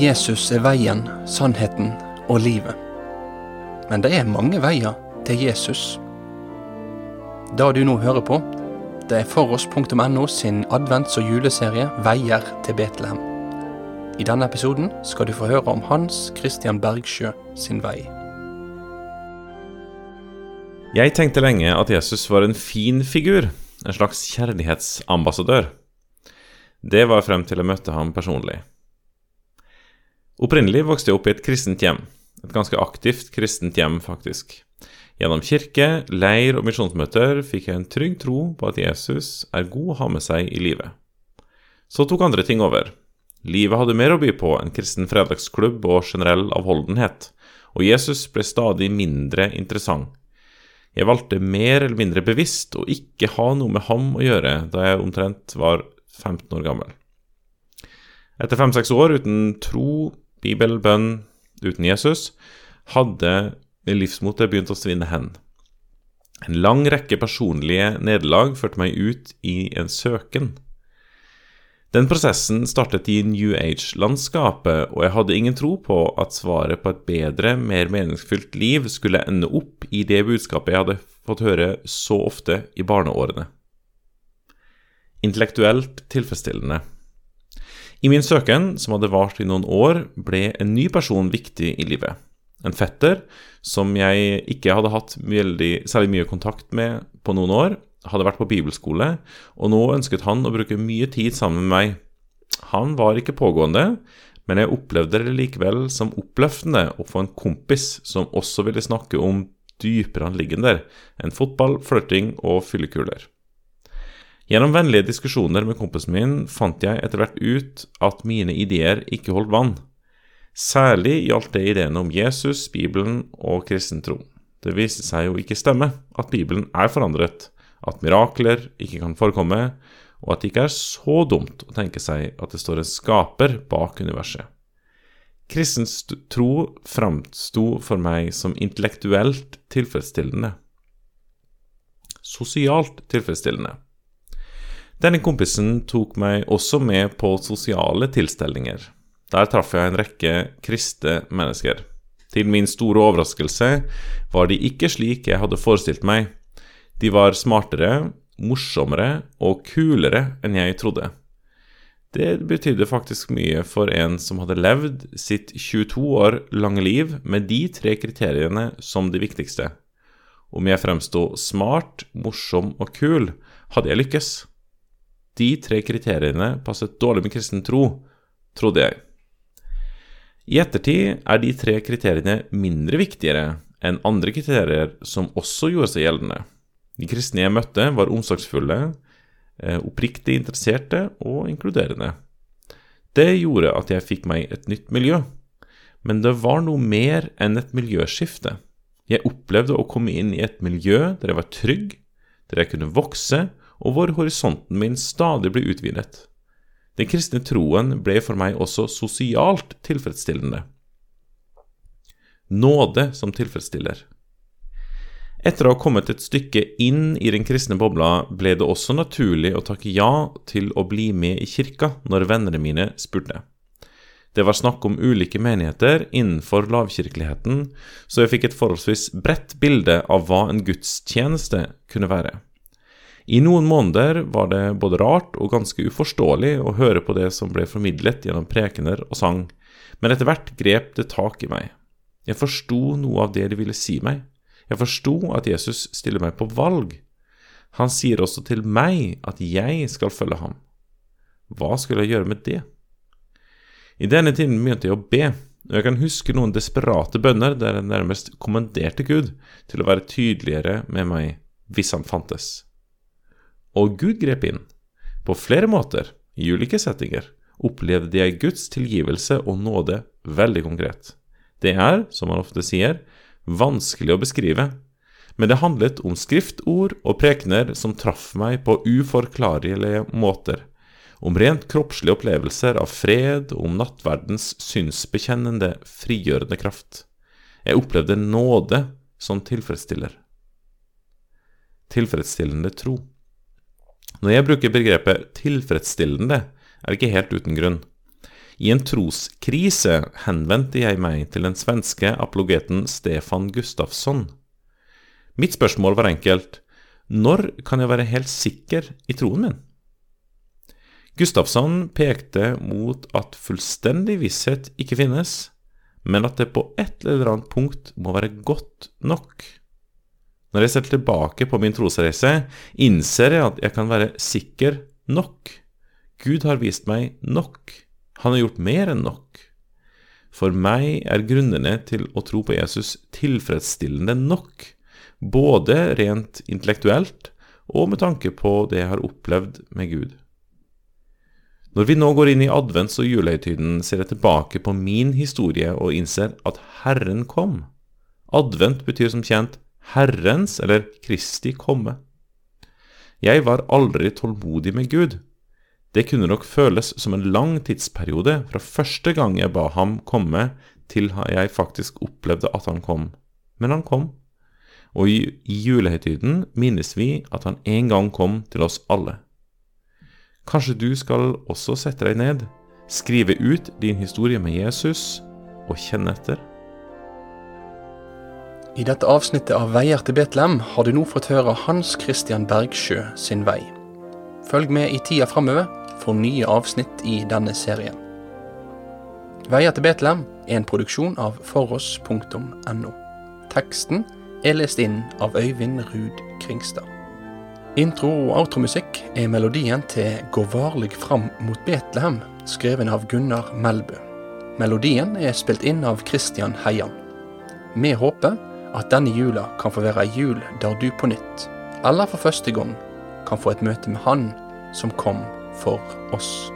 Jesus er veien, sannheten og livet. Men det er mange veier til Jesus. Det du nå hører på, det er foross.no sin advents- og juleserie Veier til Betlehem. I denne episoden skal du få høre om Hans Christian Bergsjø sin vei. Jeg tenkte lenge at Jesus var en fin figur, en slags kjærlighetsambassadør. Det var frem til jeg møtte ham personlig. Opprinnelig vokste jeg opp i et kristent hjem. Et ganske aktivt kristent hjem, faktisk. Gjennom kirke, leir og misjonsmøter fikk jeg en trygg tro på at Jesus er god å ha med seg i livet. Så tok andre ting over. Livet hadde mer å by på enn kristen fredagsklubb og generell avholdenhet, og Jesus ble stadig mindre interessant. Jeg valgte mer eller mindre bevisst å ikke ha noe med ham å gjøre da jeg omtrent var 15 år gammel. Etter fem-seks år uten tro, bibel, bønn, uten Jesus, hadde livsmotet begynt å svinne hen. En lang rekke personlige nederlag førte meg ut i en søken. Den prosessen startet i New Age-landskapet, og jeg hadde ingen tro på at svaret på et bedre, mer meningsfylt liv skulle ende opp i det budskapet jeg hadde fått høre så ofte i barneårene intellektuelt tilfredsstillende. I min søken, som hadde vart i noen år, ble en ny person viktig i livet. En fetter som jeg ikke hadde hatt veldig, særlig mye kontakt med på noen år, hadde vært på bibelskole, og nå ønsket han å bruke mye tid sammen med meg. Han var ikke pågående, men jeg opplevde det likevel som oppløftende å få en kompis som også ville snakke om dypere anliggender enn fotball, flørting og fyllekuler. Gjennom vennlige diskusjoner med kompisen min fant jeg etter hvert ut at mine ideer ikke holdt vann. Særlig gjaldt det ideene om Jesus, Bibelen og kristen tro. Det viste seg jo ikke stemme at Bibelen er forandret, at mirakler ikke kan forekomme, og at det ikke er så dumt å tenke seg at det står en skaper bak universet. Kristens tro framsto for meg som intellektuelt tilfredsstillende. Sosialt tilfredsstillende. Denne kompisen tok meg også med på sosiale tilstelninger. Der traff jeg en rekke kristne mennesker. Til min store overraskelse var de ikke slik jeg hadde forestilt meg. De var smartere, morsommere og kulere enn jeg trodde. Det betydde faktisk mye for en som hadde levd sitt 22 år lange liv med de tre kriteriene som de viktigste. Om jeg fremsto smart, morsom og kul, hadde jeg lykkes. De tre kriteriene passet dårlig med kristen tro, trodde jeg. I ettertid er de tre kriteriene mindre viktigere enn andre kriterier som også gjorde seg gjeldende. De kristne jeg møtte, var omsorgsfulle, eh, oppriktig interesserte og inkluderende. Det gjorde at jeg fikk meg et nytt miljø. Men det var noe mer enn et miljøskifte. Jeg opplevde å komme inn i et miljø der jeg var trygg, der jeg kunne vokse og hvor horisonten min stadig ble utvidet. Den kristne troen ble for meg også sosialt tilfredsstillende. Nåde som tilfredsstiller. Etter å ha kommet et stykke inn i den kristne bobla, ble det også naturlig å takke ja til å bli med i kirka når vennene mine spurte. Det var snakk om ulike menigheter innenfor lavkirkeligheten, så jeg fikk et forholdsvis bredt bilde av hva en gudstjeneste kunne være. I noen måneder var det både rart og ganske uforståelig å høre på det som ble formidlet gjennom prekener og sang, men etter hvert grep det tak i meg. Jeg forsto noe av det de ville si meg. Jeg forsto at Jesus stiller meg på valg. Han sier også til meg at jeg skal følge ham. Hva skulle jeg gjøre med det? I denne tiden begynte jeg å be, og jeg kan huske noen desperate bønner der jeg nærmest kommanderte Gud til å være tydeligere med meg hvis han fantes. Og Gud grep inn. På flere måter, i ulike settinger, opplevde jeg Guds tilgivelse og nåde veldig konkret. Det er, som man ofte sier, vanskelig å beskrive, men det handlet om skriftord og prekener som traff meg på uforklarlige måter, om rent kroppslige opplevelser av fred og om nattverdens synsbekjennende, frigjørende kraft. Jeg opplevde nåde som tilfredsstiller. Tilfredsstillende tro. Når jeg bruker begrepet tilfredsstillende, er det ikke helt uten grunn. I en troskrise henvendte jeg meg til den svenske apologeten Stefan Gustafsson. Mitt spørsmål var enkelt når kan jeg være helt sikker i troen min? Gustafsson pekte mot at fullstendig visshet ikke finnes, men at det på et eller annet punkt må være godt nok. Når jeg ser tilbake på min trosreise, innser jeg at jeg kan være sikker nok. Gud har vist meg nok. Han har gjort mer enn nok. For meg er grunnene til å tro på Jesus tilfredsstillende nok, både rent intellektuelt og med tanke på det jeg har opplevd med Gud. Når vi nå går inn i advents- og julehøytiden, ser jeg tilbake på min historie og innser at Herren kom. Advent betyr som kjent Herrens eller Kristi komme. Jeg var aldri tålmodig med Gud. Det kunne nok føles som en lang tidsperiode fra første gang jeg ba ham komme, til jeg faktisk opplevde at han kom. Men han kom. Og i julehøytiden minnes vi at han en gang kom til oss alle. Kanskje du skal også sette deg ned, skrive ut din historie med Jesus og kjenne etter? I dette avsnittet av Veier til Betlehem har du nå fått høre Hans Christian Bergsjø sin vei. Følg med i tida framover for nye avsnitt i denne serien. Veier til Betlehem er en produksjon av foross.no. Teksten er lest inn av Øyvind Ruud Kringstad. Intro- og outromusikk er melodien til 'Gå varlig fram mot Betlehem', skreven av Gunnar Melbu. Melodien er spilt inn av Christian Heian. Vi håper at denne jula kan få være jul der du på nytt, eller for første gang, kan få et møte med Han som kom for oss.